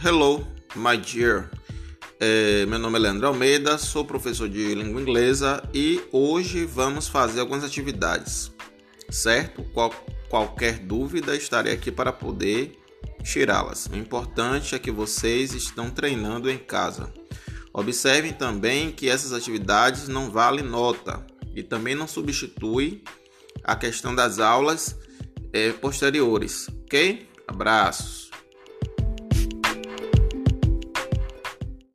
Hello, my dear. É, meu nome é Leandro Almeida, sou professor de língua inglesa e hoje vamos fazer algumas atividades, certo? Qual, qualquer dúvida, estarei aqui para poder tirá-las. O importante é que vocês estão treinando em casa. Observem também que essas atividades não valem nota e também não substitui a questão das aulas é, posteriores, ok? Abraços.